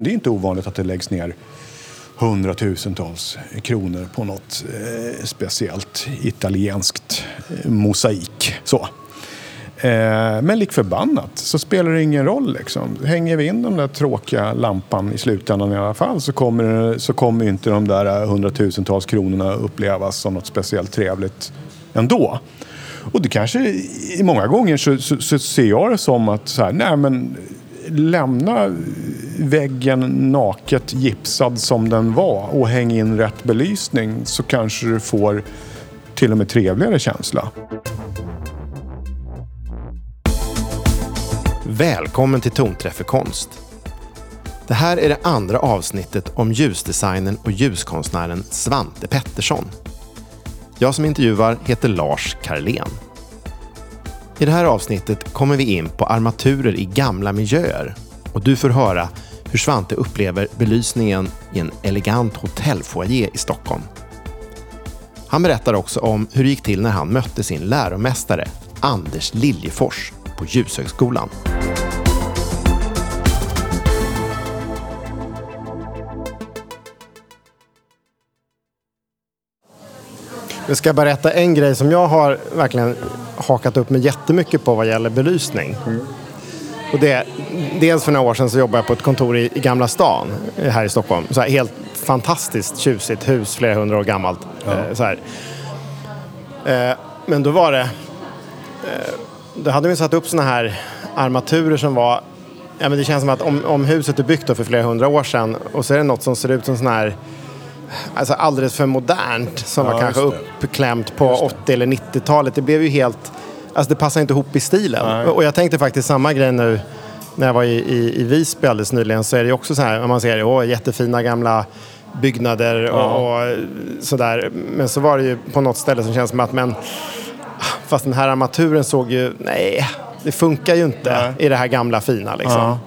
Det är inte ovanligt att det läggs ner hundratusentals kronor på något eh, speciellt italienskt eh, mosaik. Så. Eh, men lik förbannat så spelar det ingen roll. Liksom. Hänger vi in den där tråkiga lampan i slutändan i alla fall så kommer, så kommer inte de där eh, hundratusentals kronorna upplevas som något speciellt trevligt ändå. Och det kanske, i många gånger så, så, så ser jag det som att så här, nej men lämna väggen naket gipsad som den var och häng in rätt belysning så kanske du får till och med trevligare känsla. Välkommen till Tonträff konst. Det här är det andra avsnittet om ljusdesignern och ljuskonstnären Svante Pettersson. Jag som intervjuar heter Lars Karlén. I det här avsnittet kommer vi in på armaturer i gamla miljöer och du får höra hur Svante upplever belysningen i en elegant hotellfoyer i Stockholm. Han berättar också om hur det gick till när han mötte sin läromästare Anders Liljefors på Ljushögskolan. Jag ska berätta en grej som jag har verkligen hakat upp mig jättemycket på vad gäller belysning. Mm. Och det, dels för några år sedan så jobbade jag på ett kontor i, i Gamla stan här i Stockholm. Så här, helt fantastiskt tjusigt hus, flera hundra år gammalt. Ja. Eh, så här. Eh, men då var det... Eh, då hade vi satt upp såna här armaturer som var... Ja, men det känns som att om, om huset är byggt för flera hundra år sedan och så är det något som ser ut som sån här alltså alldeles för modernt som ja, var kanske uppklämt på 80 eller 90-talet. Det blev ju helt, alltså det passar inte ihop i stilen. Nej. Och jag tänkte faktiskt samma grej nu när jag var i, i, i Visby alldeles nyligen så är det också så här, man ser åh, jättefina gamla byggnader och, ja. och, sådär. Men så var det ju på något ställe som känns som att men fast den här armaturen såg ju, nej, det funkar ju inte nej. i det här gamla fina liksom. Ja.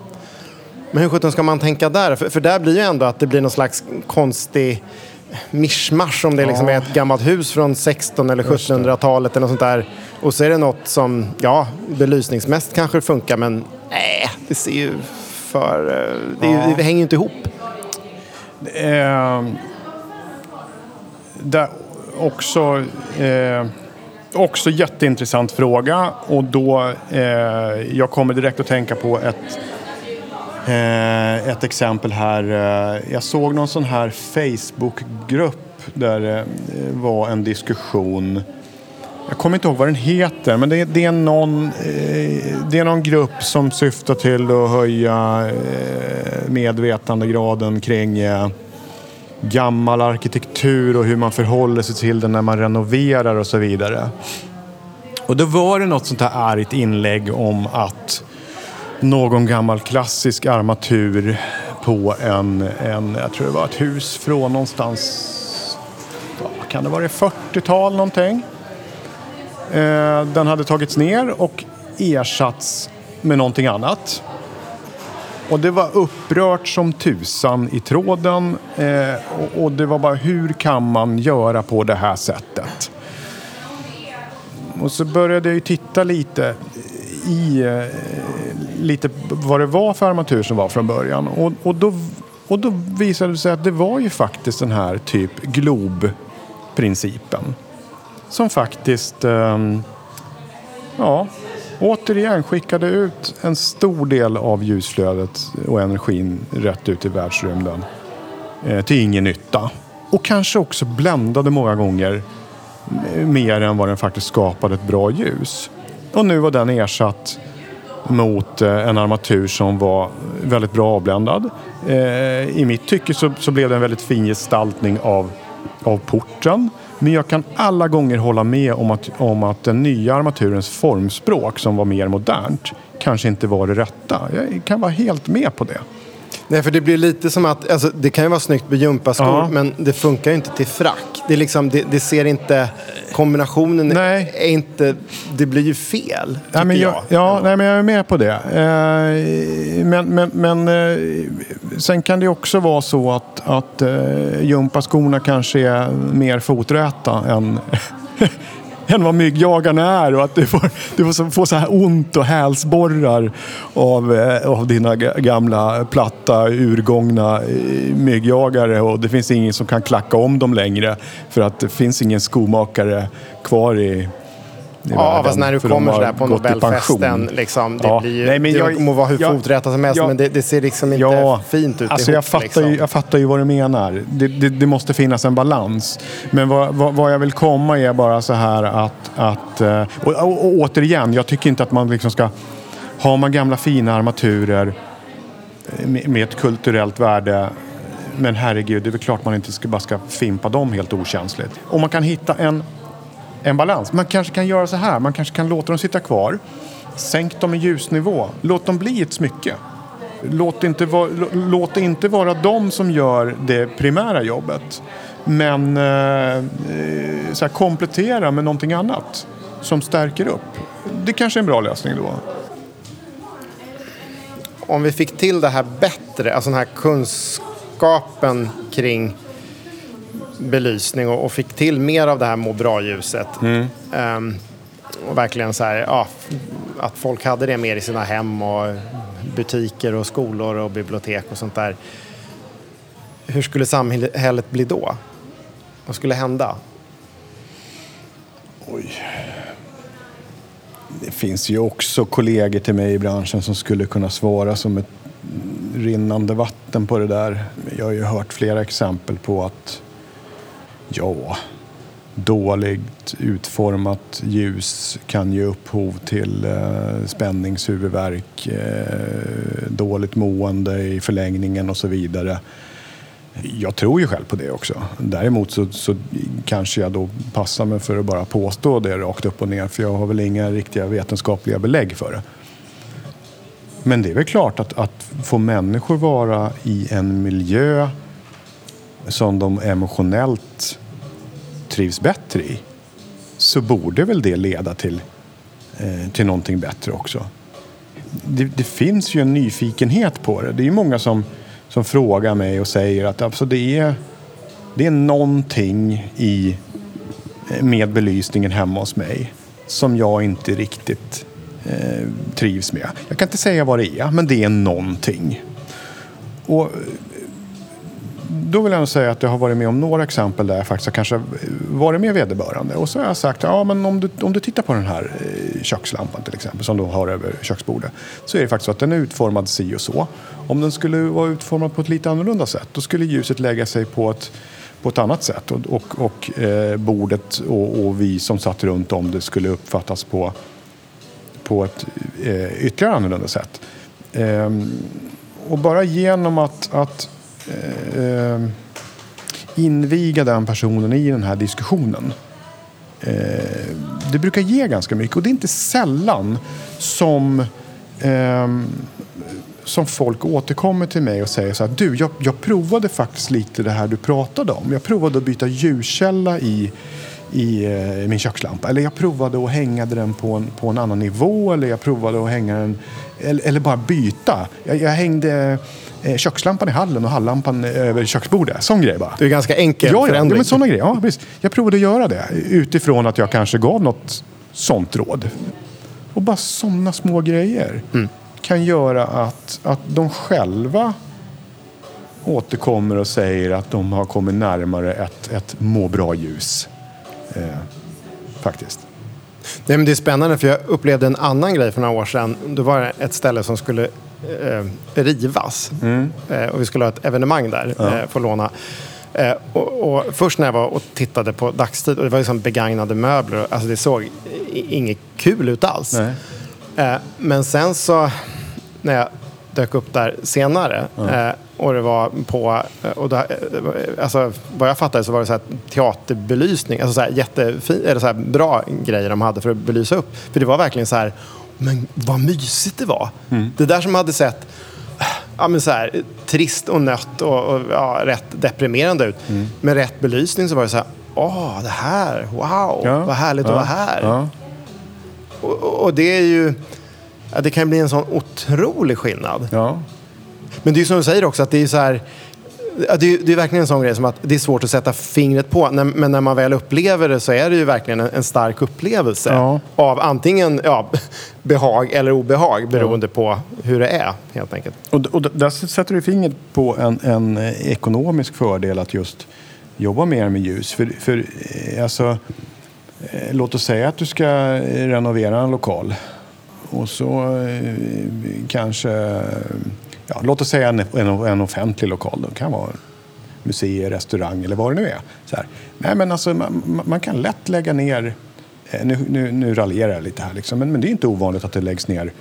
Men hur sjutton ska man tänka där? För, för där blir ju ändå att det blir någon slags konstig mischmasch om det liksom ja. är ett gammalt hus från 16 eller 1700-talet eller något sånt där. Och så är det något som, ja, belysningsmässigt kanske funkar men nej, det ser ju för... Det, ja. det hänger ju inte ihop. Eh, det också... Eh, också jätteintressant fråga och då eh, jag kommer direkt att tänka på ett Eh, Eh, ett exempel här. Eh, jag såg någon sån här Facebookgrupp där det var en diskussion. Jag kommer inte ihåg vad den heter, men det, det är, någon, det är någon grupp som syftar till att höja medvetandegraden kring gammal arkitektur och hur man förhåller sig till den när man renoverar och så vidare. Och då var det något sånt här argt inlägg om att någon gammal klassisk armatur på en, en jag tror det var ett hus från någonstans, vad kan det vara, 40-tal någonting. Eh, den hade tagits ner och ersatts med någonting annat. Och det var upprört som tusan i tråden. Eh, och, och, det var bara hur kan man göra på det här sättet? Och så började jag ju titta lite i eh, lite vad det var för armatur som var från början. Och, och, då, och då visade det sig att det var ju faktiskt den här typ globprincipen. Som faktiskt, ehm, ja, återigen skickade ut en stor del av ljusflödet och energin rätt ut i världsrymden. Eh, till ingen nytta. Och kanske också bländade många gånger eh, mer än vad den faktiskt skapade ett bra ljus. Och nu var den ersatt mot eh, en armatur som var väldigt bra avbländad. Eh, I mitt tycke så, så blev det en väldigt fin gestaltning av, av porten. Men jag kan alla gånger hålla med om att, om att den nya armaturens formspråk som var mer modernt kanske inte var det rätta. Jag kan vara helt med på det. Nej, för det blir lite som att, alltså, det kan ju vara snyggt med gympaskor, ja. men det funkar ju inte till frack. Det, liksom, det, det ser inte, kombinationen nej. är inte, det blir ju fel. Nej, men jag, jag. Ja, nej, men jag är med på det. Eh, men men, men eh, sen kan det också vara så att, att eh, gympaskorna kanske är mer foträta än än vad myggjagarna är och att du får, du får, så, får så här ont och hälsborrar av, eh, av dina gamla platta urgångna eh, myggjagare. Och det finns ingen som kan klacka om dem längre för att det finns ingen skomakare kvar i Ja, fast när du kommer sådär på. Nobelfesten, liksom, det Ja. blir Nej, men det jag- må vara hur jag- foträtat som helst, jag- men det, det ser liksom inte fint ut alltså ihop, jag, fattar liksom. ju, jag fattar ju vad du menar. Det, det, det måste finnas en balans. Men vad, vad, vad jag vill komma är bara så här att... att eh, och, och, och återigen, jag tycker inte att man liksom ska... Har man gamla fina armaturer med, med ett kulturellt värde men herregud, det är väl klart man inte ska, bara ska fimpa dem helt okänsligt. Om man kan hitta en, en balans. Man kanske kan göra så här. Man kanske kan låta dem sitta kvar. Sänk dem i ljusnivå. Låt dem bli ett smycke. Låt inte, va, låt det inte vara de som gör det primära jobbet. Men eh, eh, så här, komplettera med någonting annat som stärker upp. Det kanske är en bra lösning då. Om vi fick till det här bättre, alltså den här kunskapen kring belysning och, och fick till mer av det här må bra-ljuset. Ehm, och verkligen så här, ja, att folk hade det mer i sina hem och butiker och skolor och bibliotek och sånt där. Hur skulle samhället bli då? Vad skulle hända? Det finns ju också kollegor till mig i branschen som skulle kunna svara som ett rinnande vatten på det där. Jag har ju hört flera exempel på att ja, dåligt utformat ljus kan ge upphov till eh, spänningshuvudvärk, eh, dåligt mående i förlängningen och så vidare. Jag tror ju själv på det också. Däremot så, så kanske jag då passar mig för att bara påstå det rakt upp och ner för jag har väl inga riktiga vetenskapliga belägg för det. Men det är väl klart att, att få människor vara i en miljö som de emotionellt trivs bättre i så borde väl det leda till, eh, till någonting bättre också. Det, det finns ju en nyfikenhet på det. Det är ju många som, som frågar mig och säger att alltså, det, är, det är någonting i, eh, med belysningen hemma hos mig som jag inte riktigt eh, trivs med. Jag kan inte säga vad det är, men det är någonting. Och då vill jag nog säga att jag har varit med om några exempel där jag faktiskt har kanske varit med vederbörande. Och så har jag sagt, ja men om du, om du tittar på den här eh, kökslampan till exempel som du har över köksbordet. Så är det faktiskt så att den är utformad si och så. Om den skulle vara utformad på ett lite annorlunda sätt då skulle ljuset lägga sig på ett, på ett annat sätt. Och, och, och eh, bordet och, och vi som satt runt om det skulle uppfattas på, på ett eh, ytterligare annorlunda sätt. Eh, och bara genom att, att eh, inviga den personen i den här diskussionen. Eh, det brukar ge ganska mycket och det är inte sällan som, eh, som folk återkommer till mig och säger så här, du jag, jag provade faktiskt lite det här du pratade om. Jag provade att byta ljuskälla i i eh, min kökslampa. Eller jag provade att hänga den på en, på en annan nivå. Eller jag provade att hänga den... Eller, eller bara byta. Jag, jag hängde kökslampan i hallen och halllampan över köksbordet. Sån grej bara. Det är ganska enkel Ja, ja, ja förändring. men sådana grejer. Ja, precis. Jag provade att göra det utifrån att jag kanske gav något sånt råd. Och bara sådana små grejer kan göra att, att de själva återkommer och säger att de har kommit närmare ett, ett må bra-ljus. Eh, faktiskt. Nej, men det är spännande för jag upplevde en annan grej för några år sedan. Det var ett ställe som skulle eh, rivas. Eh, och vi skulle ha ett evenemang där, eh, få låna. Eh, och, och först när jag var och tittade på dagstid, och det var liksom begagnade möbler, alltså det såg inget kul ut alls. Eh, men sen så, när jag dök upp där senare eh, och det var på, eh, och eh, alltså, vad jag fattade så var det så här teaterbelysning, alltså så här jättefin, eller så här bra grejer de hade för att belysa upp. För det var verkligen så här, men vad mysigt det var. Det där som hade sett ja, men så här, trist och nött och, och ja, rätt deprimerande ut. Med rätt belysning så var det så här, åh, det här, wow, Ja, vad härligt att ja, vara här. Ja. Och, och det är ju... Det kan bli en sån otrolig skillnad. Men det är ju som du säger också att det är så här... Ja, det, är, det är verkligen en sån grej som att det är svårt att sätta fingret på. Men när man väl upplever det så är det ju verkligen en, stark upplevelse. Ja. Av antingen ja, behag eller obehag beroende på hur det är helt enkelt. Och, och där sätter du fingret på en, en ekonomisk fördel att just jobba mer med ljus. För, för eh, alltså, eh, låt oss säga att du ska renovera en lokal. Och så eh, kanske, ja, låt oss säga en, en, en offentlig lokal. Det kan vara museer, restaurang eller vad det nu är. Så här. Nej, men alltså, man, man kan lätt lägga ner, eh, nu, nu, nu raljerar jag lite här, liksom, men, men det är inte ovanligt att det läggs ner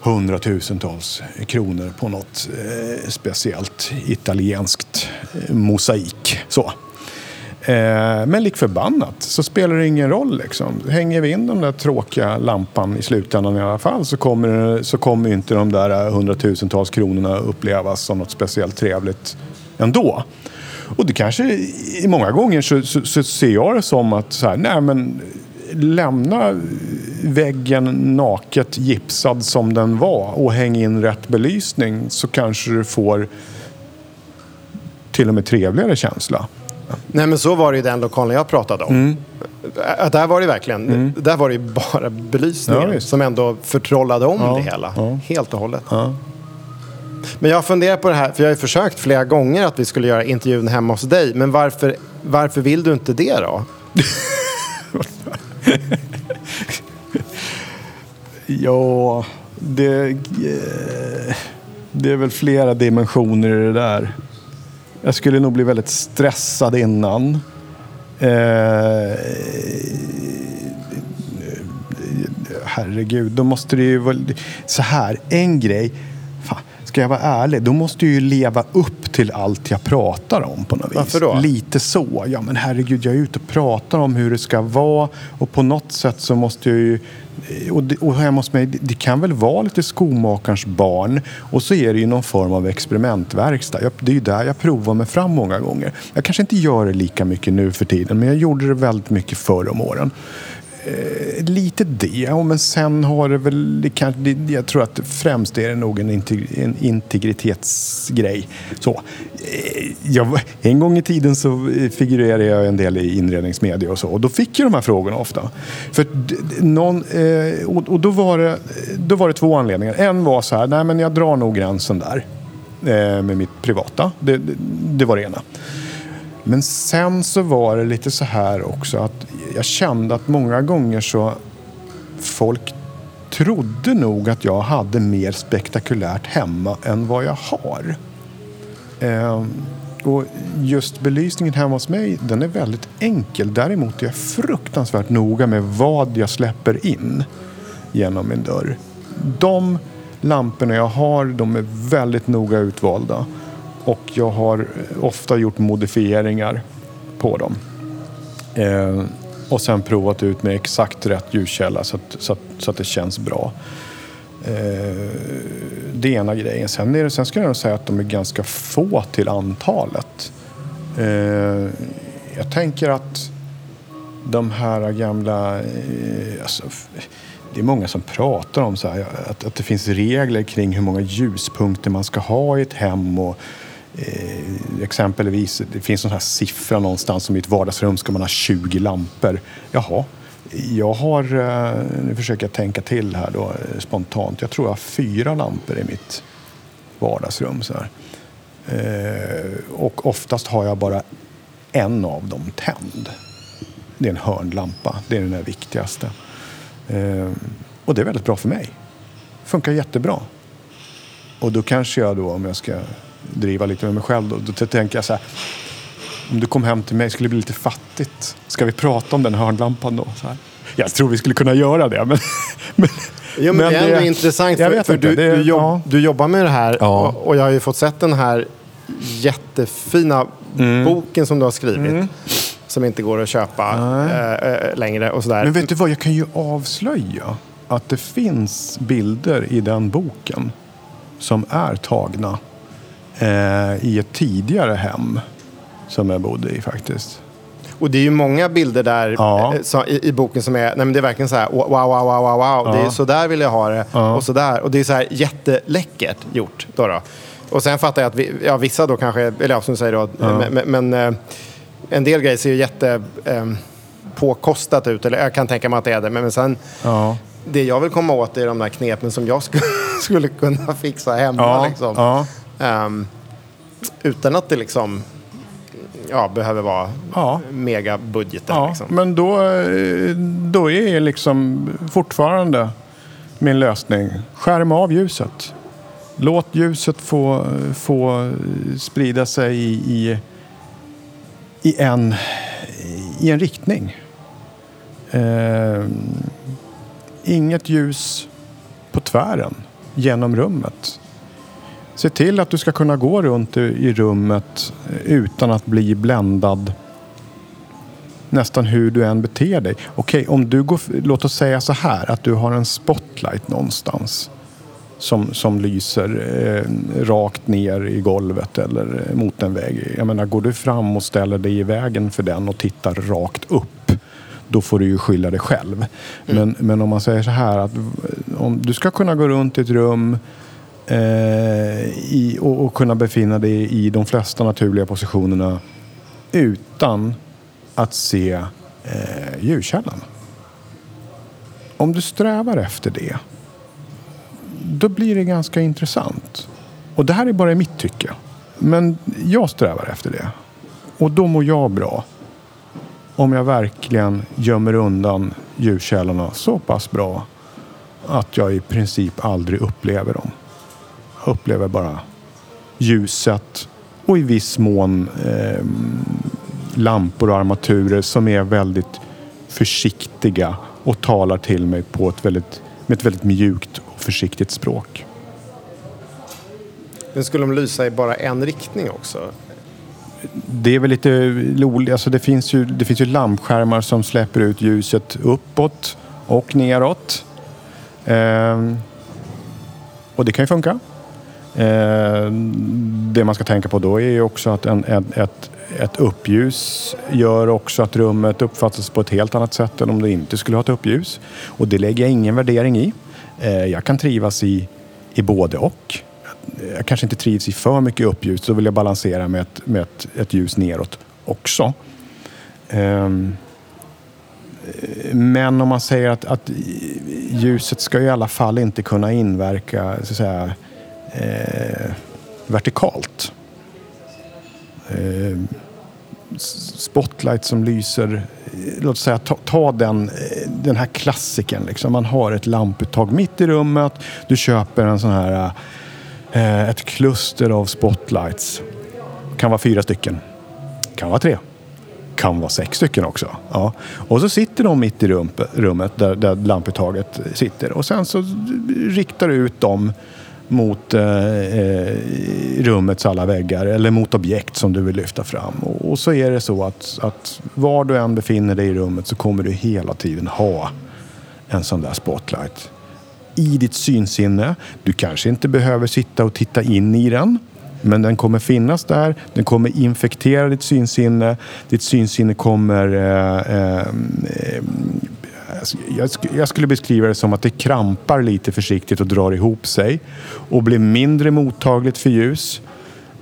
hundratusentals kronor på något eh, speciellt italienskt eh, mosaik. Så. Eh, men lik förbannat så spelar det ingen roll. Liksom. Hänger vi in den där tråkiga lampan i slutändan i alla fall så kommer, så kommer inte de där eh, hundratusentals kronorna upplevas som något speciellt trevligt ändå. Och det kanske, många gånger så, så, så ser jag det som att så här, nej men lämna väggen naket gipsad som den var och häng in rätt belysning så kanske du får till och med trevligare känsla. Nej men så var det i den lokalen jag pratade om. Mm. Där var det verkligen, där var det ju bara belysningen Ja, som ändå förtrollade om Ja, det hela. ja. Helt och hållet. Men jag funderar på det här, för jag har ju försökt flera gånger att vi skulle göra intervjun hemma hos dig. Men varför, varför vill du inte det då? Ja, det, eh, det är väl flera dimensioner i det där. Jag skulle nog bli väldigt stressad innan. Eh, herregud, då måste det ju vara... Så här, en grej. Fan, ska jag vara ärlig, då måste jag ju leva upp till allt jag pratar om på något vis. Varför då? Lite så. Ja men herregud, jag är ute och pratar om hur det ska vara och på något sätt så måste jag ju Eh, och, det, och hemma hos mig, det, kan väl vara lite skomakarens barn och så är det ju någon form av experimentverkstad. Jag, det är ju där jag provar mig fram många gånger. Jag kanske inte gör det lika mycket nu för tiden men jag gjorde det väldigt mycket förr om åren. Eh, lite det, men sen har det väl, det kan, det, jag tror att främst är det nog en, integ, en integritetsgrej. Så, eh, jag, en gång i tiden så eh, figurerade jag en del i inredningsmedia och så och då fick jag de här frågorna ofta. För någon, eh, och, och då, var det, då var det två anledningar. En var så här, nej men jag drar nog gränsen där eh, med mitt privata. Det, det, det var det ena. Men sen så var det lite så här också att jag kände att många gånger så folk trodde nog att jag hade mer spektakulärt hemma än vad jag har. Ehm, och just belysningen hemma hos mig, den är väldigt enkel. Däremot är jag fruktansvärt noga med vad jag släpper in genom min dörr. De lamporna jag har, de är väldigt noga utvalda. Och jag har ofta gjort modifieringar på dem. Eh, och sen provat ut med exakt rätt ljuskälla så att, så att, så att det känns bra. Eh, det är ena grejen. Sen, är det, sen skulle jag nog säga att de är ganska få till antalet. Eh, jag tänker att de här gamla... Eh, alltså, det är många som pratar om så här, att, att det finns regler kring hur många ljuspunkter man ska ha i ett hem. Och, eh, exempelvis, det finns en här siffra någonstans som i ett vardagsrum ska man ha 20 lampor. Jaha, jag har, eh, nu försöker jag tänka till här då eh, spontant. Jag tror jag har fyra lampor i mitt vardagsrum. Så här. Eh, och oftast har jag bara en av dem tänd. Det är en hörnlampa. Det är den där viktigaste. Eh, och det är väldigt bra för mig. Funkar jättebra. Och då kanske jag då, om jag ska driva lite med mig själv, då, då tänker jag så här. Om du kom hem till mig skulle det bli lite fattigt. Ska vi prata om den hörnlampan då? Så här. Jag tror vi skulle kunna göra det. Men, men, Jo, men, det är ändå intressant jag för, för du, det- du, jobb, ja. du jobbar med det här Ja. och, och jag har ju fått sett den här jättefina Mm. boken som du har skrivit. Som inte går att köpa eh, längre och sådär. Men vet du vad, jag kan ju avslöja att det finns bilder i den boken som är tagna eh, i ett tidigare hem som jag bodde i faktiskt. Och det är ju många bilder där Ja. eh, så, i, i boken som är, nej men det är verkligen så här, wow, wow, wow, wow, wow. Det är så där vill jag ha det Ja. och så där. Och det är så här jätteläckert gjort. Då då. Och sen fattar jag att vi, ja, vissa då kanske, eller ja, som du säger då, men, men, eh, en del grejer ser ju jätte eh, påkostat ut, eller jag kan tänka mig att det är det, men, men sen Ja. det jag vill komma åt är de där knepen som jag skulle, skulle kunna fixa hemma. Ja, liksom. Ehm, utan att det liksom ja, behöver vara Ja. megabudgeten. Ja, liksom. men då, eh, då är liksom fortfarande min lösning, skärma av ljuset. Låt ljuset få, få sprida sig i, i, i, en, i en riktning. Eh, inget ljus på tvären genom rummet. Se till att du ska kunna gå runt i, rummet utan att bli bländad nästan hur du än beter dig. Okej, om du går, låt oss säga så här att du har en spotlight någonstans som, som lyser eh, rakt ner i golvet eller eh, mot en vägg. Jag menar, går du fram och ställer dig i vägen för den och tittar rakt upp då får du ju skylla dig själv. Men, men om man säger så här att om du ska kunna gå runt i ett rum Eh, i, och, och kunna befinna dig i de flesta naturliga positionerna utan att se eh, ljudkällan. Om du strävar efter det, då blir det ganska intressant. Och det här är bara i mitt tycke. Men jag strävar efter det. Och då mår jag bra. Om jag verkligen gömmer undan ljudkällorna så pass bra att jag i princip aldrig upplever dem. Jag upplever bara ljuset och i viss mån eh, lampor och armaturer som är väldigt försiktiga och talar till mig på ett väldigt, med ett väldigt mjukt och försiktigt språk. Men skulle de lysa i bara en riktning också? Det är väl lite roligt. Alltså det, finns ju, det finns ju lampskärmar som släpper ut ljuset uppåt och neråt. Ehm, och det kan ju funka. Eh, det man ska tänka på då är ju också att en, ett, ett, ett uppljus gör också att rummet uppfattas på ett helt annat sätt än om det inte skulle ha ett uppljus. Och det lägger jag ingen värdering i. Eh, jag kan trivas i, i både och. Jag kanske inte trivs i för mycket uppljus. Då vill jag balansera med ett, med ett, ett ljus neråt också. Ehm, men om man säger att, att ljuset ska i alla fall inte kunna inverka så att säga, eh, vertikalt. Eh, spotlight som lyser, eh, låt säga ta, ta den, eh, den här klassikern. Liksom. Man har ett lamputtag mitt i rummet. Du köper en sån här, eh, ett kluster av spotlights. Kan vara fyra stycken. Kan vara tre kan vara sex stycken också. Ja. Och så sitter de mitt i rummet där, där lamputtaget sitter. Och sen så riktar du ut dem mot eh, eh, rummets alla väggar eller mot objekt som du vill lyfta fram. Och, och så är det så att, att var du än befinner dig i rummet så kommer du hela tiden ha en sån där spotlight i ditt synsinne. Du kanske inte behöver sitta och titta in i den. Men den kommer finnas där, den kommer infektera ditt synsinne. Ditt synsinne kommer... Eh, eh, Alltså, jag, jag skulle beskriva det som att det krampar lite försiktigt och drar ihop sig. Och blir mindre mottagligt för ljus.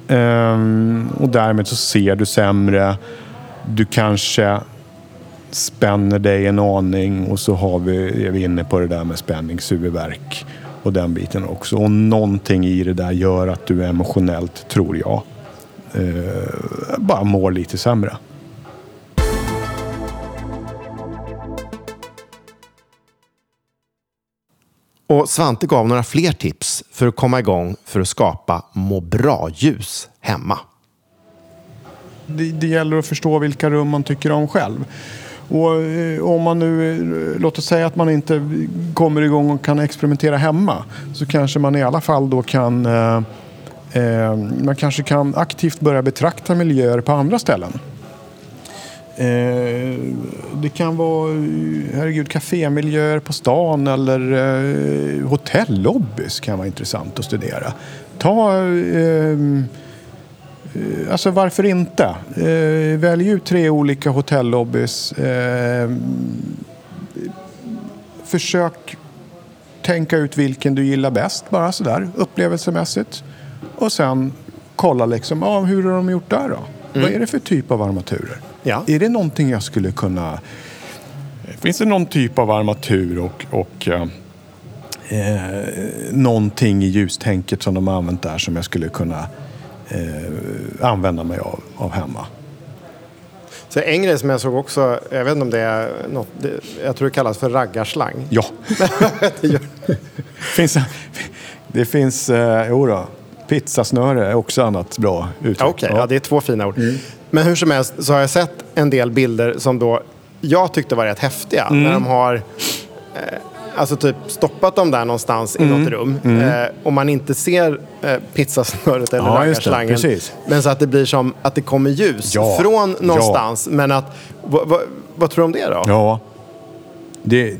Ehm, och därmed så ser du sämre. Du kanske spänner dig en aning och så har vi, är vi inne på det där med spänningshuvudvärk och den biten också. Och någonting i det där gör att du emotionellt, tror jag, eh, bara mår lite sämre. Och Svante gav några fler tips för att komma igång för att skapa må bra-ljus hemma. det, det gäller att förstå vilka rum man tycker om själv. Och eh, om man nu, eh, låt oss säga att man inte kommer igång och kan experimentera hemma. Så kanske man i alla fall då kan, eh, eh man kanske kan aktivt börja betrakta miljöer på andra ställen. Eh, det kan vara, eh, herregud, kafémiljöer på stan eller eh, hotellobbys kan vara intressant att studera. Ta eh, Alltså varför inte? Eh, välj ut tre olika hotellobbys. Eh, försök tänka ut vilken du gillar bäst bara sådär upplevelsemässigt. Och sen kolla liksom, ja, hur har de gjort där då? Vad är det för typ av armaturer? Ja. Är det någonting jag skulle kunna... Finns det någon typ av armatur och, och eh, eh, någonting i ljustänket som de har använt där som jag skulle kunna eh, använda mig av, av hemma? Så en grej som jag såg också, jag vet inte om det är något, det, jag tror det kallas för raggarslang. Ja. finns, det finns, eh, jo då, pizzasnöre är också annat bra uttryck. Okej, ja. det är två fina ord. Men hur som helst så har jag sett en del bilder som då jag tyckte var rätt häftiga. När de har eh, alltså typ stoppat dem där någonstans i något rum. Eh, och man inte ser eh, pizzasnöret eller Ja, precis. Men så att det blir som att det kommer ljus Ja, från ja. någonstans. Men att, vad, vad, vad tror du om det då? Ja. Det,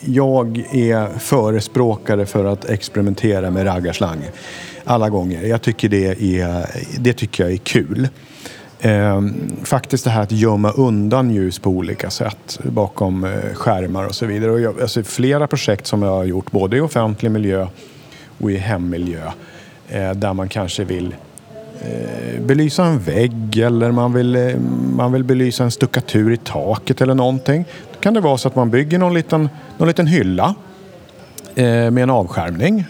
jag är förespråkare för att experimentera med raggarslang alla gånger. Jag tycker det, är, det tycker jag är kul. Eh, faktiskt det här att gömma undan ljus på olika sätt bakom eh, skärmar och så vidare. Och jag, alltså, flera projekt som jag har gjort både i offentlig miljö och i hemmiljö eh, där man kanske vill eh, belysa en vägg eller man vill, eh, man vill belysa en stuckatur i taket eller någonting. Då kan det vara så att man bygger någon liten, någon liten hylla eh, med en avskärmning.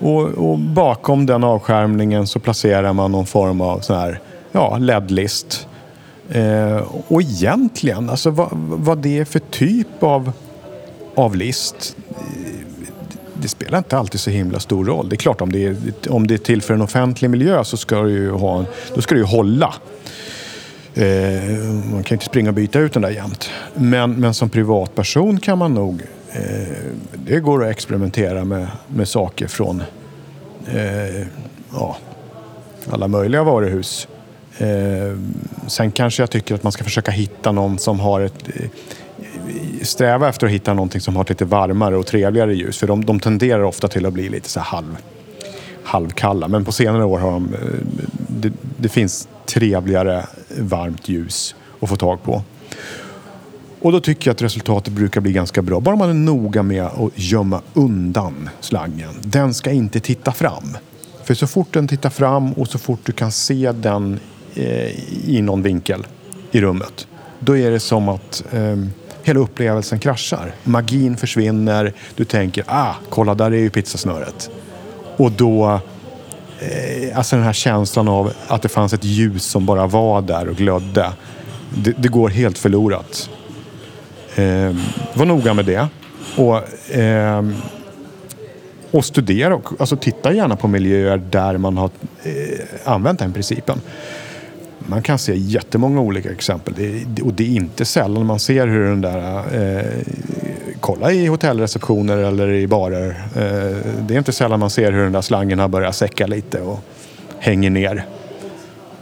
Och, och bakom den avskärmningen så placerar man någon form av sån här ja, LED-list. Eh, och egentligen, alltså vad, vad det är för typ av, av list det spelar inte alltid så himla stor roll. Det är klart om det är, om det är till för en offentlig miljö så ska det ju, ha då ska det ju hålla. Eh, man kan inte springa och byta ut den där jämt. Men, men som privatperson kan man nog... Eh, det går att experimentera med, med saker från eh, ja, alla möjliga varuhus. Eh, sen kanske jag tycker att man ska försöka hitta någon som har ett... Eh, sträva efter att hitta någonting som har ett lite varmare och trevligare ljus. För de, de tenderar ofta till att bli lite så här halv, halvkalla. Men på senare år har de... Eh, det, det finns trevligare varmt ljus att få tag på. Och då tycker jag att resultatet brukar bli ganska bra. Bara man är noga med att gömma undan slangen. Den ska inte titta fram. För så fort den tittar fram och så fort du kan se den Eh, i någon vinkel i rummet. Då är det som att eh, hela upplevelsen kraschar. Magin försvinner. Du tänker, ah, kolla där är ju pizzasnöret. Och då eh, alltså den här känslan av att det fanns ett ljus som bara var där och glödde. Det, det går helt förlorat. Eh, var noga med det. Och, eh, och studera, och- alltså titta gärna på miljöer där man har eh, använt den principen. Man kan se jättemånga olika exempel det, och det är inte sällan man ser hur den där eh, kolla i hotellreceptioner eller i barer. Eh, det är inte sällan man ser hur den där slangen har börjat säcka lite och hänger ner.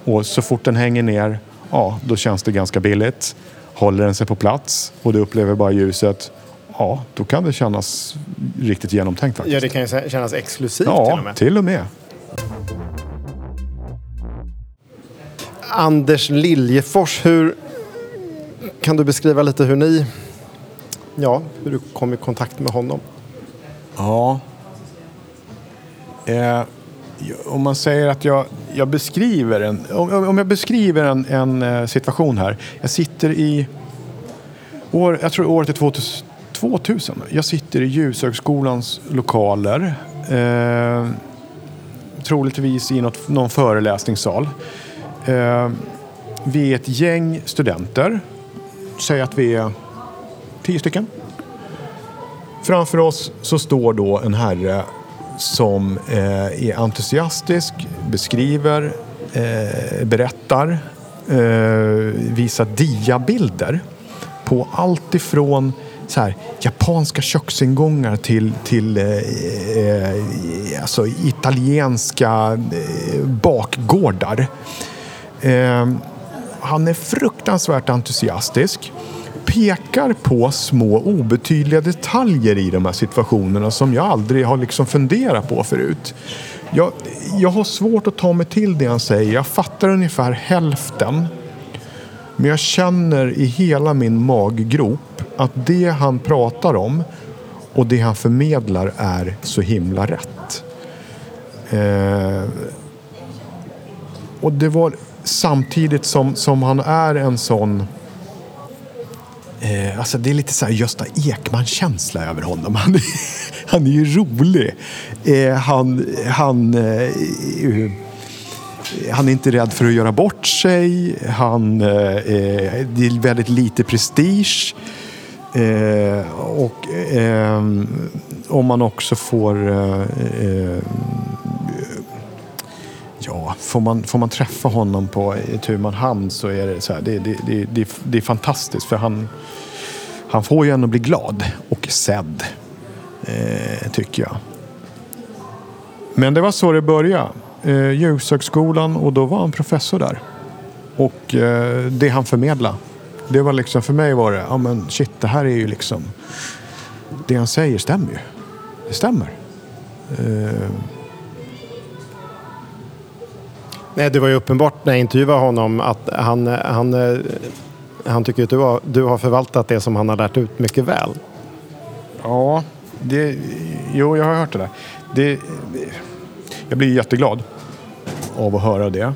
Och så fort den hänger ner, ja, då känns det ganska billigt. Håller den sig på plats och du upplever bara ljuset, ja, då kan det kännas riktigt genomtänkt faktiskt. Ja, det kan ju kännas exklusivt till och Ja, med. till och med. Anders Liljefors, hur kan du beskriva lite hur ni, ja, hur du kom i kontakt med honom? Ja. Eh, om man säger att jag, jag beskriver en, om, om jag beskriver en, en eh, situation här. Jag sitter i, år, jag tror året är 2000, 2000. Jag sitter i Ljushögskolans lokaler. Eh, troligtvis i något, någon föreläsningssal. Eh, vi är ett gäng studenter. Säg att vi är tio stycken. Framför oss så står då en herre som eh, är entusiastisk, beskriver, eh, berättar, eh, visar diabilder på allt ifrån så här, japanska köksingångar till, till eh, eh alltså italienska eh, bakgårdar. Eh, han är fruktansvärt entusiastisk. Pekar på små obetydliga detaljer i de här situationerna som jag aldrig har liksom funderat på förut. Jag, jag har svårt att ta mig till det han säger. Jag fattar ungefär hälften. Men jag känner i hela min maggrop att det han pratar om och det han förmedlar är så himla rätt. Eh, och det var samtidigt som, som han är en sån... Eh, alltså det är lite så här Gösta Ekman-känsla över honom. Han är, han är ju rolig. Eh, han, han, eh, eh, han är inte rädd för att göra bort sig. Han, eh, eh, det är väldigt lite prestige. Eh, och eh, om man också får eh, eh, får man, får man träffa honom på tu man hand så är det så här, det, det, det, det, det är fantastiskt för han, han får ju en att bli glad och sedd, eh, tycker jag. Men det var så det började. Eh, Ljushögskolan och då var han professor där. Och eh, det han förmedlade det var liksom, för mig var det, ja men shit, det här är ju liksom, det han säger stämmer ju. Det stämmer. Eh, Nej, det var ju uppenbart när jag intervjuade honom att han, han, eh, han tycker att du har, du har förvaltat det som han har lärt ut mycket väl. Ja, det, jo, jag har hört det där. Det, jag blir jätteglad av att höra det.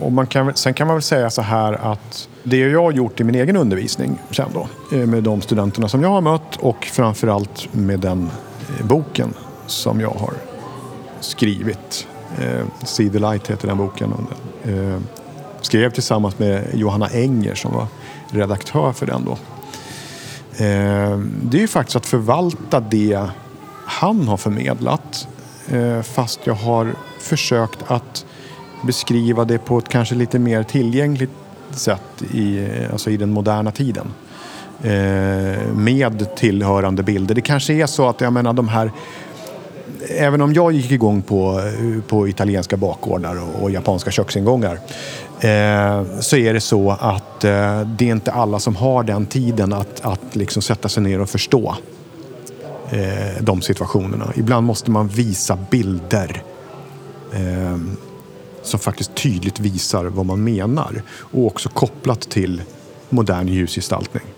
Och man kan, sen kan man väl säga så här att det jag har gjort i min egen undervisning sen då, eh, med de studenterna som jag har mött och framförallt med den eh, boken som jag har skrivit. Eh, See the Light heter den boken. Eh, skrev tillsammans med Johanna Enger som var redaktör för den då. Eh, det är ju faktiskt att förvalta det han har förmedlat eh, fast jag har försökt att beskriva det på ett kanske lite mer tillgängligt sätt i, alltså i den moderna tiden. Eh, med tillhörande bilder. Det kanske är så att jag menar de här Även om jag gick igång på, på italienska bakgårdar och, och japanska köksingångar eh, så är det så att eh, det är inte alla som har den tiden att, att liksom sätta sig ner och förstå eh, de situationerna. Ibland måste man visa bilder eh, som faktiskt tydligt visar vad man menar och också kopplat till modern ljusgestaltning.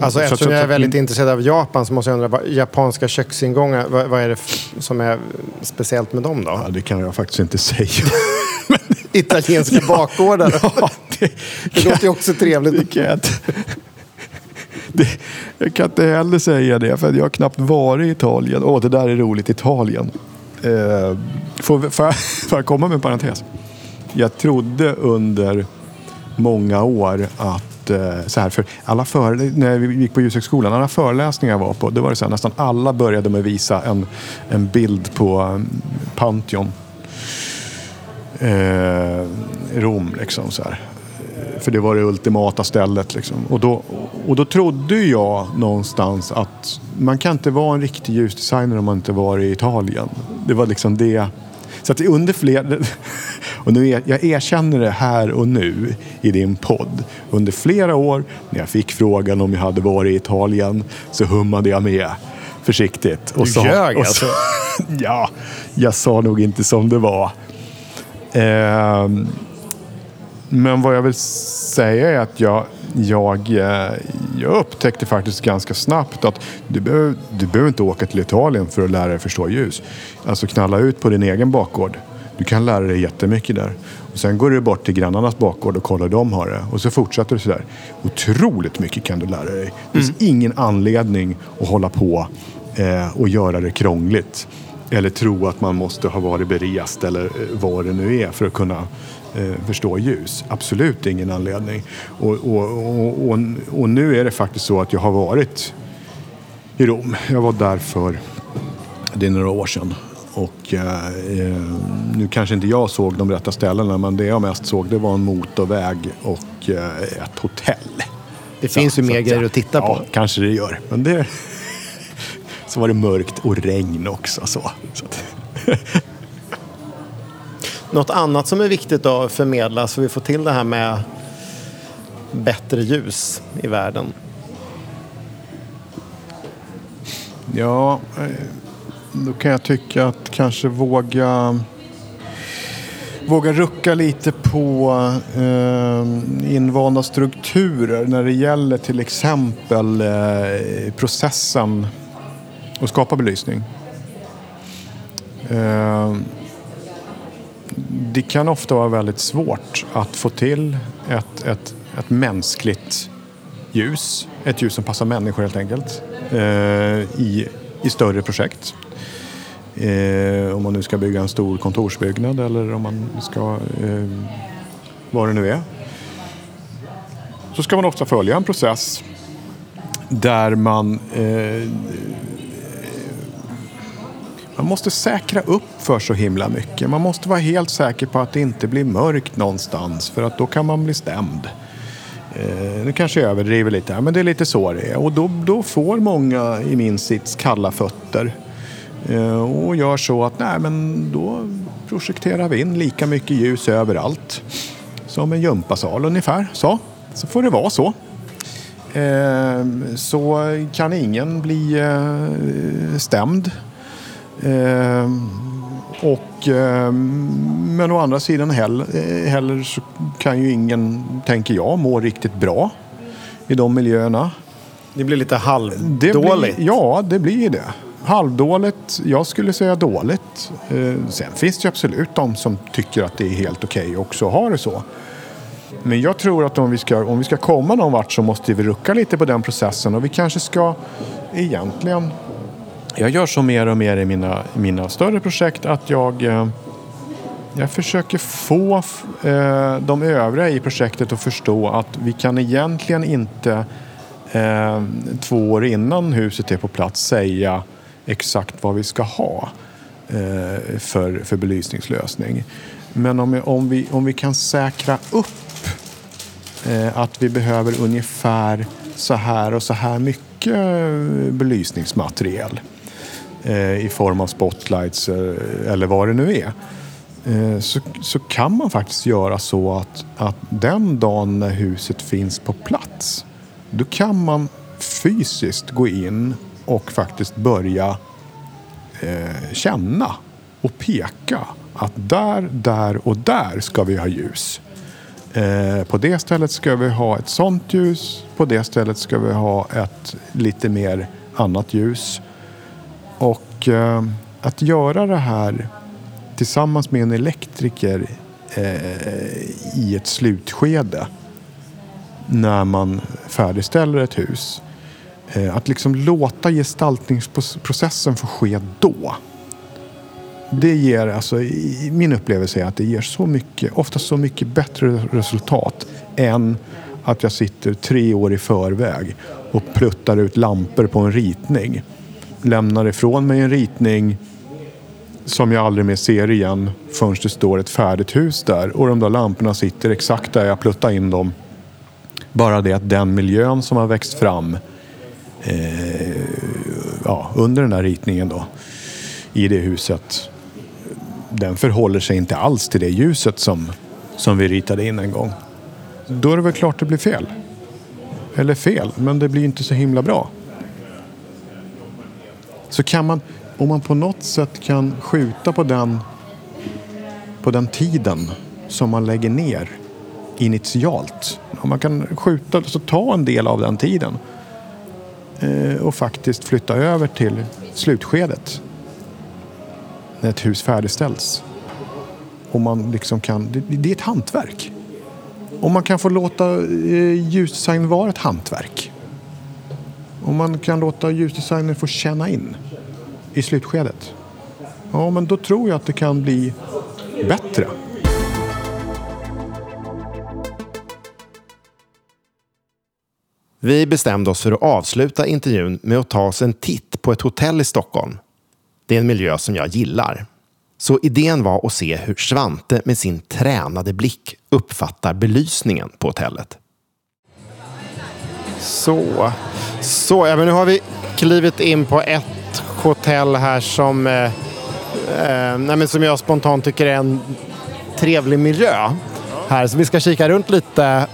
Alltså, eftersom jag är väldigt min... intresserad av Japan så måste jag undra, vad, japanska köksingångar, vad, vad, är det som är speciellt med dem då? Ja, det kan jag faktiskt inte säga. Italienska bakgårdar? Ja, det, det låter ju också trevligt. Det, jag kan inte heller säga det, för jag har knappt varit i Italien. Åh, det där är roligt, Italien. Eh, får, får, jag, får jag komma med en parentes? Jag trodde under många år att eh, så här, för alla för, när vi gick på Ljushögskolan, alla föreläsningar jag var på, då var det så här, nästan alla började med att visa en, en bild på mm, Pantheon. Eh, Rom liksom så här. För det var det ultimata stället. Liksom. Och, då, och då trodde jag någonstans att man kan inte vara en riktig ljusdesigner om man inte var i Italien. Det var liksom det. Så att under flera... Och nu är, jag erkänner det här och nu i din podd. Under flera år när jag fick frågan om jag hade varit i Italien så hummade jag med försiktigt. Och du sa, ljög och alltså? ja, jag sa nog inte som det var. Eh, men vad jag vill säga är att jag, jag, eh, jag upptäckte faktiskt ganska snabbt att du behöver, du behöver inte åka till Italien för att lära dig förstå ljus. Alltså knalla ut på din egen bakgård. Du kan lära dig jättemycket där. Och sen går du bort till grannarnas bakgård och kollar hur de har det. Och så fortsätter du sådär. Otroligt mycket kan du lära dig. Det finns mm. ingen anledning att hålla på eh, och göra det krångligt. Eller tro att man måste ha varit berest eller eh, vad det nu är för att kunna eh, förstå ljus. Absolut ingen anledning. Och, och, och, och, nu är det faktiskt så att jag har varit i Rom. Jag var där för det är några år sedan. Och eh, eh, nu kanske inte jag såg de rätta ställena men det jag mest såg det var en motorväg och eh, ett hotell. Det så, finns ju mer grejer att titta på. Ja, kanske det gör. Men det, så var det mörkt och regn också. Så. så Något annat som är viktigt att förmedla så vi får till det här med bättre ljus i världen? Ja, eh, då kan jag tycka att kanske våga våga rucka lite på eh, invanda strukturer när det gäller till exempel eh, processen att skapa belysning. Eh, det kan ofta vara väldigt svårt att få till ett, ett, ett mänskligt ljus. Ett ljus som passar människor helt enkelt. Eh, i, I större projekt. Eh, om man nu ska bygga en stor kontorsbyggnad eller om man ska... Eh, vad det nu är. Så ska man ofta följa en process där man eh, man måste säkra upp för så himla mycket. Man måste vara helt säker på att det inte blir mörkt någonstans för att då kan man bli stämd. Eh, nu kanske jag överdriver lite här, men det är lite så det är. Och då, då får många i min sits kalla fötter. Eh, och gör så att nej, men då projekterar vi in lika mycket ljus överallt. Som en gympasal ungefär. Så, så får det vara så. Eh, så kan ingen bli eh, stämd och, men å andra sidan heller, heller så kan ju ingen, tänker jag, må riktigt bra i de miljöerna. Det blir lite halvdåligt. Det blir, ja, det blir det. Halvdåligt, jag skulle säga dåligt. Eh, sen finns det absolut de som tycker att det är helt okej okay också att ha det så. Men jag tror att om vi, ska, om vi ska komma någon vart så måste vi rucka lite på den processen och vi kanske ska egentligen jag gör så mer och mer i mina, mina större projekt att jag, eh, jag försöker få eh, de övriga i projektet att förstå att vi kan egentligen inte två år innan huset är på plats säga exakt vad vi ska ha eh, för, för belysningslösning. Men om, om, vi, om vi kan säkra upp eh, att vi behöver ungefär så här och så här mycket eh, belysningsmaterial Eh, i form av spotlights eh, eller vad det nu är. Så, så kan man faktiskt göra så att, att den dagen när huset finns på plats då kan man fysiskt gå in och faktiskt börja eh, känna och peka att där, där och där ska vi ha ljus. Eh, på det stället ska vi ha ett sånt ljus. På det stället ska vi ha ett lite mer annat ljus. Och eh, att göra det här tillsammans med en elektriker eh, i ett slutskede när man färdigställer ett hus. Eh, att liksom låta gestaltningsprocessen få ske då. Det ger, alltså, i min upplevelse är att det ger så mycket, ofta så mycket bättre resultat än att jag sitter tre år i förväg och pluttar ut lampor på en ritning lämnar ifrån mig en ritning som jag aldrig mer ser igen förrän det står ett färdigt hus där och de där lamporna sitter exakt där jag pluttade in dem. Bara det att den miljön som har växt fram eh, ja, under den här ritningen då i det huset den förhåller sig inte alls till det ljuset som, som vi ritade in en gång. Då är det väl klart det blir fel. Eller fel, men det blir inte så himla bra. Så kan man, om man på något sätt kan skjuta på den, på den tiden som man lägger ner initialt. Om man kan skjuta, alltså ta en del av den tiden Eh, och faktiskt flytta över till slutskedet. När ett hus färdigställs. Och man liksom kan, det, det är ett hantverk. Om man kan få låta eh, ljusdesign vara ett hantverk. Om man kan låta ljusdesignen få känna in i slutskedet. Ja, men då tror jag att det kan bli bättre. Vi bestämde oss för att avsluta intervjun med att ta oss en titt på ett hotell i Stockholm. Det är en miljö som jag gillar. Så idén var att se hur Svante med sin tränade blick uppfattar belysningen på hotellet. Så, så ja, men nu har vi klivit in på ett hotell här som, eh, eh nej, men som jag spontant tycker är en trevlig miljö. Här. Så vi ska kika runt lite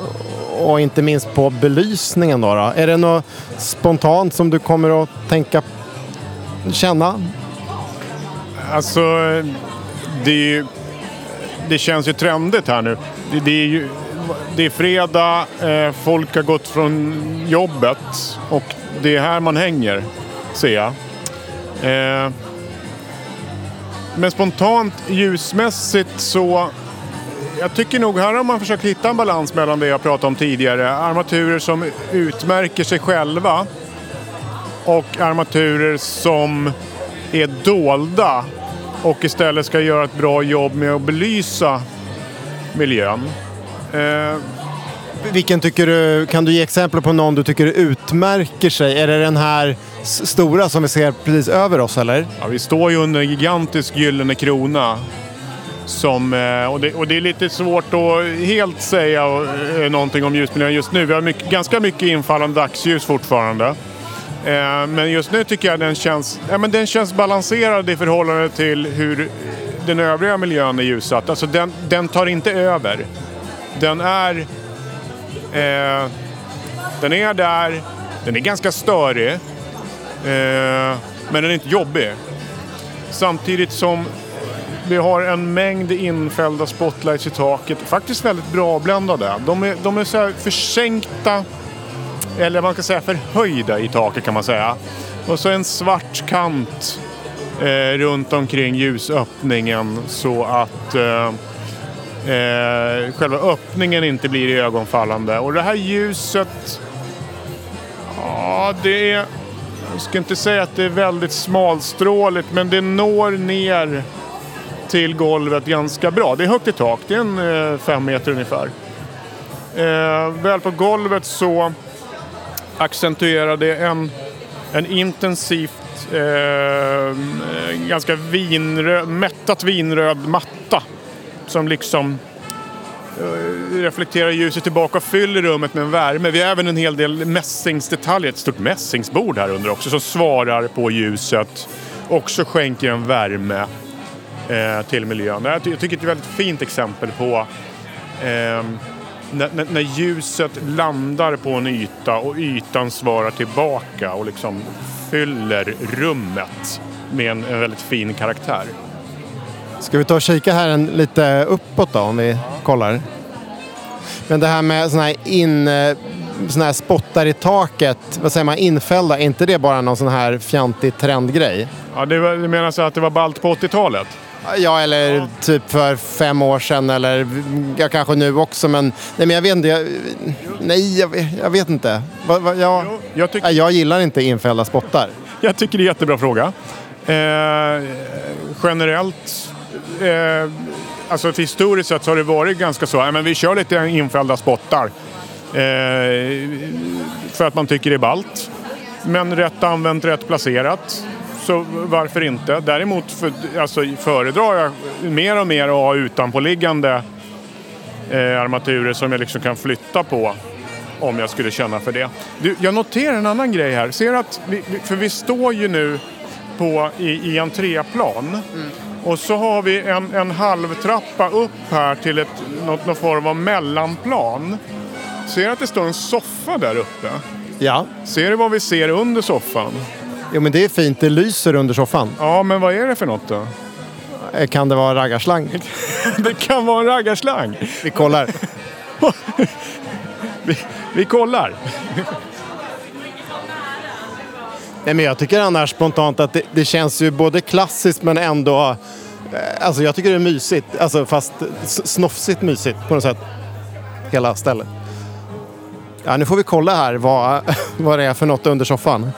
och inte minst på belysningen. Då, då. Är det något spontant som du kommer att tänka, känna? Alltså, det, det känns ju trendigt här nu. Det, det är ju det är fredag, eh, folk har gått från jobbet och det är här man hänger, ser jag. Eh, men spontant ljusmässigt så jag tycker nog här har man försökt hitta en balans mellan det jag pratade om tidigare. Armaturer som utmärker sig själva och armaturer som är dolda och istället ska göra ett bra jobb med att belysa miljön. Eh, Vilken tycker du, kan du ge exempel på någon du tycker utmärker sig? Är det den här stora som vi ser precis över oss eller? Ja, vi står ju under en gigantisk gyllene krona. Som, eh, och, det, och det är lite svårt att helt säga eh, någonting om ljusmiljön just nu. Vi har mycket, ganska mycket infallande dagsljus fortfarande. Eh, men just nu tycker jag den känns, ja, men den känns balanserad i förhållande till hur den övriga miljön är ljussatt. Alltså den, den tar inte över. Den är, eh, den är där, den är ganska störig. Eh, men den är inte jobbig. Samtidigt som vi har en mängd infällda spotlights i taket. Faktiskt väldigt bra bländade. De är, de är så här försänkta, eller man ska säga förhöjda i taket kan man säga. Och så en svart kant eh, runt omkring ljusöppningen så att eh, eh, själva öppningen inte blir ögonfallande. Och det här ljuset, ja det är jag ska inte säga att det är väldigt smalstråligt men det når ner till golvet ganska bra. Det är högt i tak, det är en eh, fem meter ungefär. Eh, väl på golvet så accentuerar det en, en intensivt, eh, ganska vinröd, mättat vinröd matta. Som liksom eh, reflekterar ljuset tillbaka och fyller rummet med en värme. Vi har även en hel del mässingsdetaljer, ett stort mässingsbord här under också som svarar på ljuset. Också skänker en värme till miljön. Jag, ty- jag tycker det är ett väldigt fint exempel på eh, när, när, när ljuset landar på en yta och ytan svarar tillbaka och liksom fyller rummet med en, en väldigt fin karaktär. Ska vi ta och kika här en, lite uppåt då om vi kollar? Men det här med såna här, in, eh, såna här spottar i taket, vad säger man, infällda, är inte det bara någon sån här fjantig trendgrej? Ja, det var, du menar så att det var ballt på 80-talet? Ja, eller typ för fem år sedan eller ja, kanske nu också. Men, nej, men jag vet inte. Jag, nej, jag, jag vet inte. Va, va, jag, Jo, jag nej, jag gillar inte infällda spottar. Jag tycker det är en jättebra fråga. Eh, generellt, eh, alltså historiskt sett så har det varit ganska så, men vi kör lite infällda spottar. Eh, för att man tycker det är ballt. Men rätt använt, rätt placerat. Så varför inte? Däremot för, alltså, föredrar jag mer och mer att ha utanpåliggande eh, armaturer som jag liksom kan flytta på om jag skulle känna för det. Du, jag noterar en annan grej här. Ser att vi, för vi står ju nu på, i, i entréplan. Och så har vi en, en halvtrappa upp här till ett, något, någon form av mellanplan. Ser att det står en soffa där uppe? Ja, Ser du vad vi ser under soffan? Jo, men det är fint. Det lyser under soffan. Ja, men vad är det för något då? Eh, Kan det vara raggarslang? Det kan vara en raggarslang. Vi kollar. Vi, vi kollar. Nej, men jag tycker annars spontant att det, det känns ju både klassiskt men ändå... eh, Alltså jag tycker det är mysigt. Alltså fast snofsigt mysigt på något sätt. Hela stället. Ja, nu får vi kolla här vad, vad det är för något under soffan.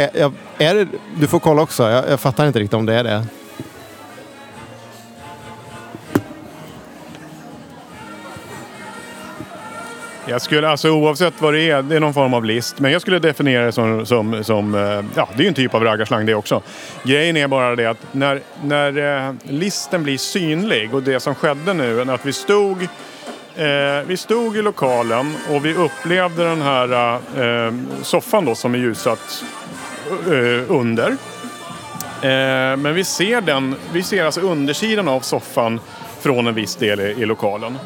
Eh, är, är det, du får kolla också. Jag, jag fattar inte riktigt om det är det. Jag skulle, alltså oavsett vad det är, det är någon form av list. Men jag skulle definiera det som, som, som eh, ja det är ju en typ av raggarslang det också. Grejen är bara det att när, när eh, listen blir synlig och det som skedde nu, att vi stod Eh, vi stod i lokalen och vi upplevde den här eh, soffan då som är ljussatt Eh, under. Eh, men vi ser, den, vi ser alltså undersidan av soffan från en viss del i, i lokalen.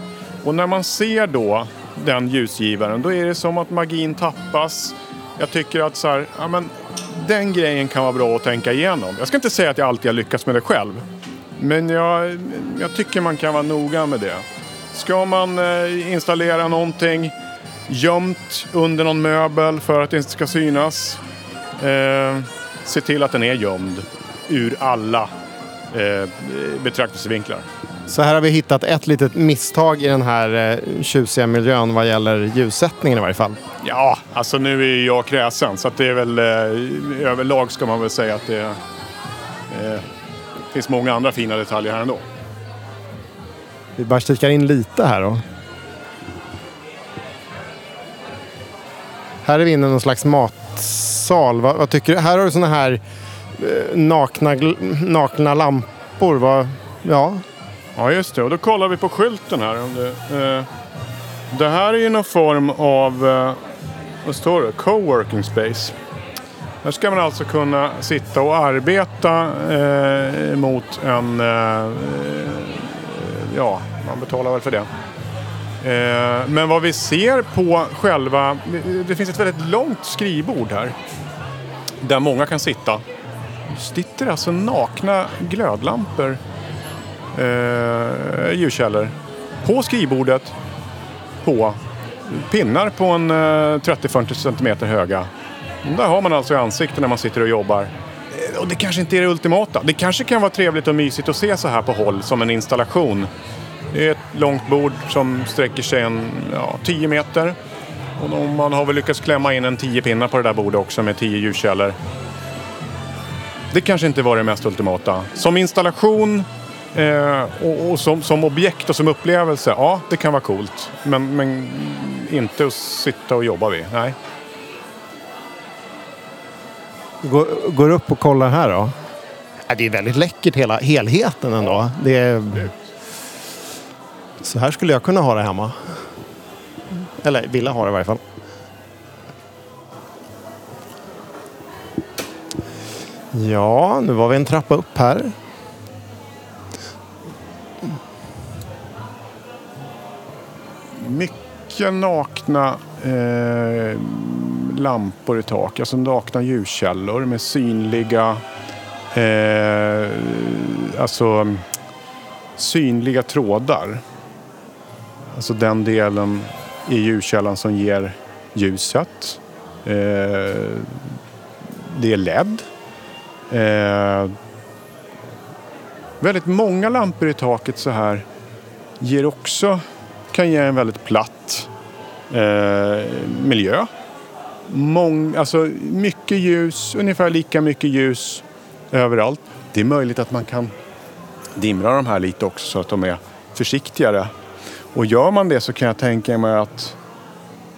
Och när man ser då den ljusgivaren, då är det som att magin tappas. Jag tycker att så här, ja, men, den grejen kan vara bra att tänka igenom. Jag ska inte säga att jag alltid har lyckats med det själv. Men jag, jag tycker man kan vara noga med det. Ska man eh, installera någonting gömt under någon möbel för att det inte ska synas. Eh, se till att den är gömd ur alla eh, betraktelsevinklar. Så här har vi hittat ett litet misstag i den här eh, tjusiga miljön vad gäller ljussättningen i varje fall. Ja, alltså nu är jag kräsen så att det är väl eh, överlag ska man väl säga att det eh, finns många andra fina detaljer här ändå. Vi bara kikar in lite här då. Här är vi inne i någon slags matsal. Vad, vad tycker du? Här har du sådana här eh, nakna, nakna lampor. Vad, ja, Ja, just det. Och då kollar vi på skylten här. Om det, eh, det här är ju någon form av, eh, vad står det? Coworking space. Här ska man alltså kunna sitta och arbeta eh, mot en, eh, eh ja, man betalar väl för det. Eh, men vad vi ser på själva, det finns ett väldigt långt skrivbord här. Där många kan sitta. Det sitter alltså nakna glödlampor eh, ljuskällor på skrivbordet på pinnar på en eh, 30-40 cm höga. Där har man alltså i ansiktet när man sitter och jobbar. Eh, och det kanske inte är det ultimata. Det kanske kan vara trevligt och mysigt att se så här på håll som en installation. Det är ett långt bord som sträcker sig en ja, 10 meter. Och man har väl lyckats klämma in en 10 pinnar på det där bordet också med 10 ljuskällor. Det kanske inte var det mest ultimata. Som installation eh, och, och som, som objekt och som upplevelse, ja det kan vara coolt. Men, men inte att sitta och jobba vid, nej. går, går upp och kollar här då. Ja, det är väldigt läckert hela helheten ändå. Det är... Så här skulle jag kunna ha det hemma. Eller vilja ha det i varje fall. Ja, nu var vi en trappa upp här. Mycket nakna eh, lampor i tak, alltså nakna ljuskällor med synliga, eh, alltså synliga trådar. Alltså den delen i ljuskällan som ger ljuset. Eh, det är LED. Eh, väldigt många lampor i taket så här ger också, kan ge en väldigt platt eh, miljö. Mång, alltså mycket ljus, ungefär lika mycket ljus överallt. Det är möjligt att man kan dimra de här lite också så att de är försiktigare. Och gör man det så kan jag tänka mig att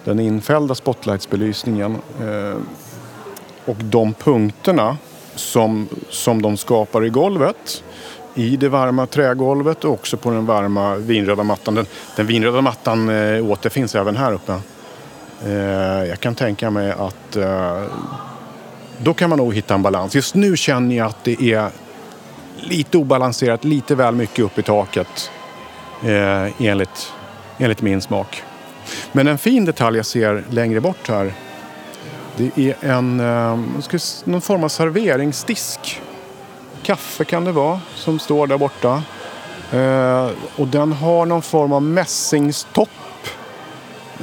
den infällda spotlightsbelysningen eh, och de punkterna som, som de skapar i golvet i det varma trägolvet och också på den varma vinröda mattan. Den, den vinröda mattan eh, återfinns även här uppe. Eh, jag kan tänka mig att eh, då kan man nog hitta en balans. Just nu känner jag att det är lite obalanserat, lite väl mycket upp i taket eh, enligt, enligt min smak. Men en fin detalj jag ser längre bort här det är en, eh, någon form av serveringsdisk. Kaffe kan det vara som står där borta. Eh, och den har någon form av mässingstopp.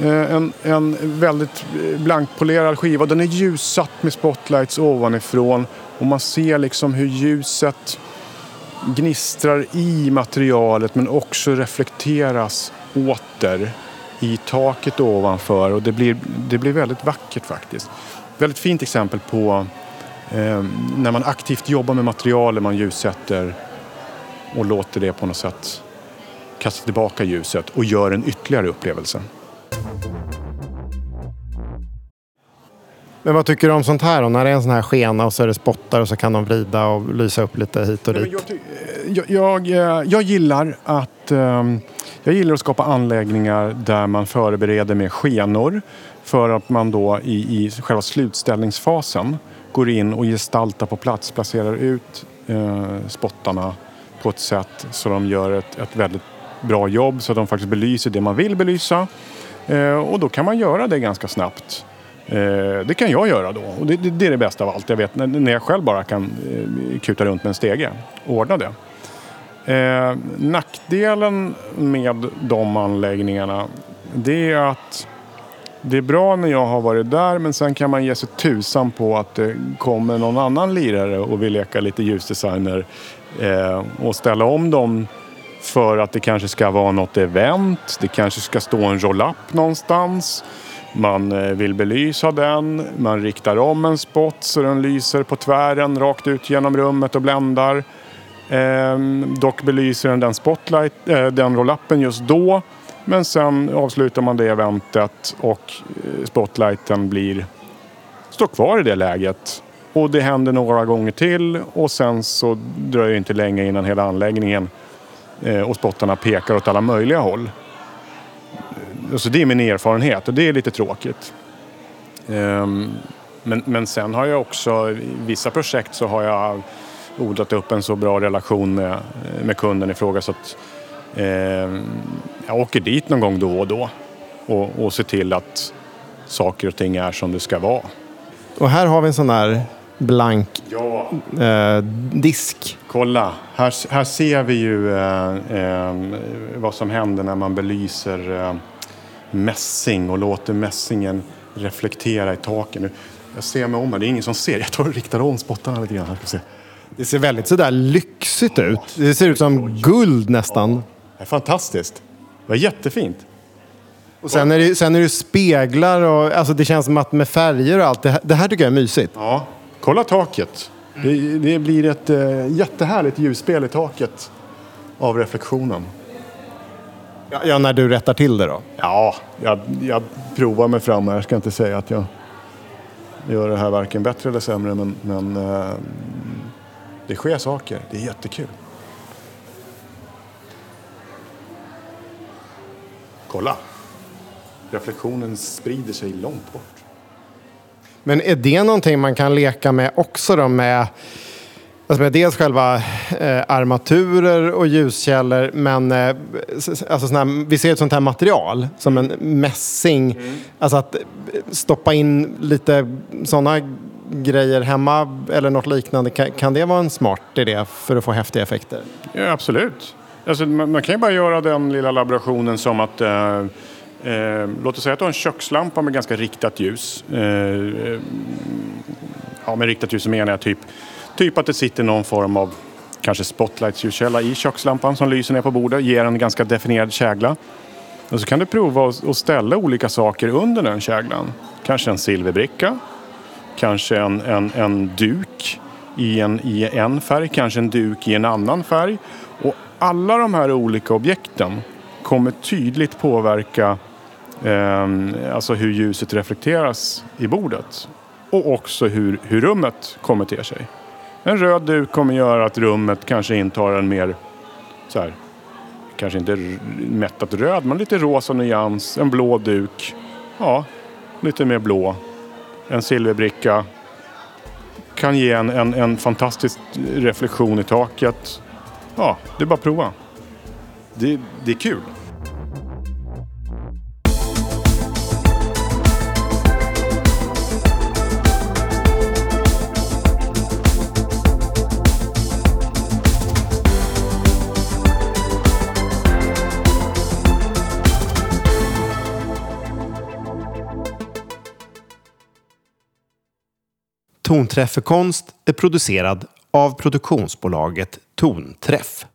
Eh, en, en väldigt eh, blankpolerad skiva. Den är ljussatt med spotlights ovanifrån. Och man ser liksom hur ljuset gnistrar i materialet men också reflekteras åter i taket ovanför. Och det blir, det blir väldigt vackert faktiskt. Väldigt fint exempel på eh, när man aktivt jobbar med materialet man ljussätter och låter det på något sätt kasta tillbaka ljuset och gör en ytterligare upplevelse. Men vad tycker du om sånt här då? När det är en sån här skena och så är det spottar och så kan de vrida och lysa upp lite hit och Nej, men dit. jag, jag, jag, eh, jag gillar att ehm, jag gillar att skapa anläggningar där man förbereder med skenor för att man då i, i själva slutställningsfasen går in och gestaltar på plats, placerar ut eh, spottarna på ett sätt så de gör ett, ett väldigt bra jobb så att de faktiskt belyser det man vill belysa. Eh, och då kan man göra det ganska snabbt. Eh, det kan jag göra då och det, det, det är det bästa av allt. Jag vet när, när jag själv bara kan eh, kuta runt med en stege och ordna det. Eh, nackdelen med de anläggningarna det är att det är bra när jag har varit där men sen kan man ge sig tusan på att det kommer någon annan lirare och vill leka lite ljusdesigner eh, och ställa om dem för att det kanske ska vara något event. Det kanske ska stå en roll-up någonstans. Man eh, vill belysa den. Man riktar om en spot så den lyser på tvären rakt ut genom rummet och bländar. Eh, dock belyser den den, spotlight, eh, den roll-upen just då. Men sen avslutar man det eventet och eh, spotlighten blir, står kvar i det läget. Och det händer några gånger till och sen så dröjer det inte länge innan hela anläggningen eh, och spottarna pekar åt alla möjliga håll. Alltså det är min erfarenhet och det är lite tråkigt. Ehm, men, men sen har jag också, i vissa projekt så har jag odlat upp en så bra relation med, med kunden i fråga så att eh, jag åker dit någon gång då och då och, och ser till att saker och ting är som det ska vara. Och här har vi en sån här blank Ja, eh, disk. kolla. Här, här ser vi ju eh, eh, vad som händer när man belyser eh, mässing och låter mässingen reflektera i taken. Nu, Jag ser mig om här, det är ingen som ser. Jag tar och riktar om spottarna lite grann. Här ska se. Det ser väldigt sådär lyxigt ut. Det ser ut som guld nästan. Det är fantastiskt. Det var jättefint. Och sen är det, sen är det speglar och alltså det känns som att med färger och allt. Det här, det här tycker jag är mysigt. Ja, kolla taket. Det, det blir ett äh, jättehärligt ljusspel i taket av reflektionen. Ja, när du rättar till det då. Ja, jag, jag provar mig fram här. Jag ska inte säga att jag gör det här varken bättre eller sämre, men, men eh, det sker saker. Det är jättekul. Kolla! Reflektionen sprider sig långt bort. Men är det någonting man kan leka med också då med, alltså med dels själva eh, armaturer och ljuskällor men eh, alltså såna här, vi ser ett sånt här material som en mässing. Alltså att stoppa in lite sådana grejer hemma eller något liknande. Kan, kan det vara en smart idé för att få häftiga effekter? Ja, absolut. Alltså, man, man kan ju bara göra den lilla laborationen som att eh, eh, låt oss säga att du har en kökslampa med ganska riktat ljus. Eh, eh, ja, med riktat ljus så menar jag typ, typ att det sitter någon form av kanske spotlight-ljuskälla i kökslampan som lyser ner på bordet, ger en ganska definierad kägla. Och så kan du prova att att ställa olika saker under den käglan. Kanske en silverbricka, kanske en, en, en duk i en, i en färg, kanske en duk i en annan färg. Och alla de här olika objekten kommer tydligt påverka eh, alltså hur ljuset reflekteras i bordet. Och också hur, hur rummet kommer till sig. En röd duk kommer göra att rummet kanske intar en mer så här, kanske inte mättat röd, men lite rosa nyans. En blå duk, ja, lite mer blå en silverbricka kan ge en, en, en fantastisk reflektion i taket. Ja, det är bara att prova. Det, det är kul. Tonträff för konst är producerad av produktionsbolaget Tonträff.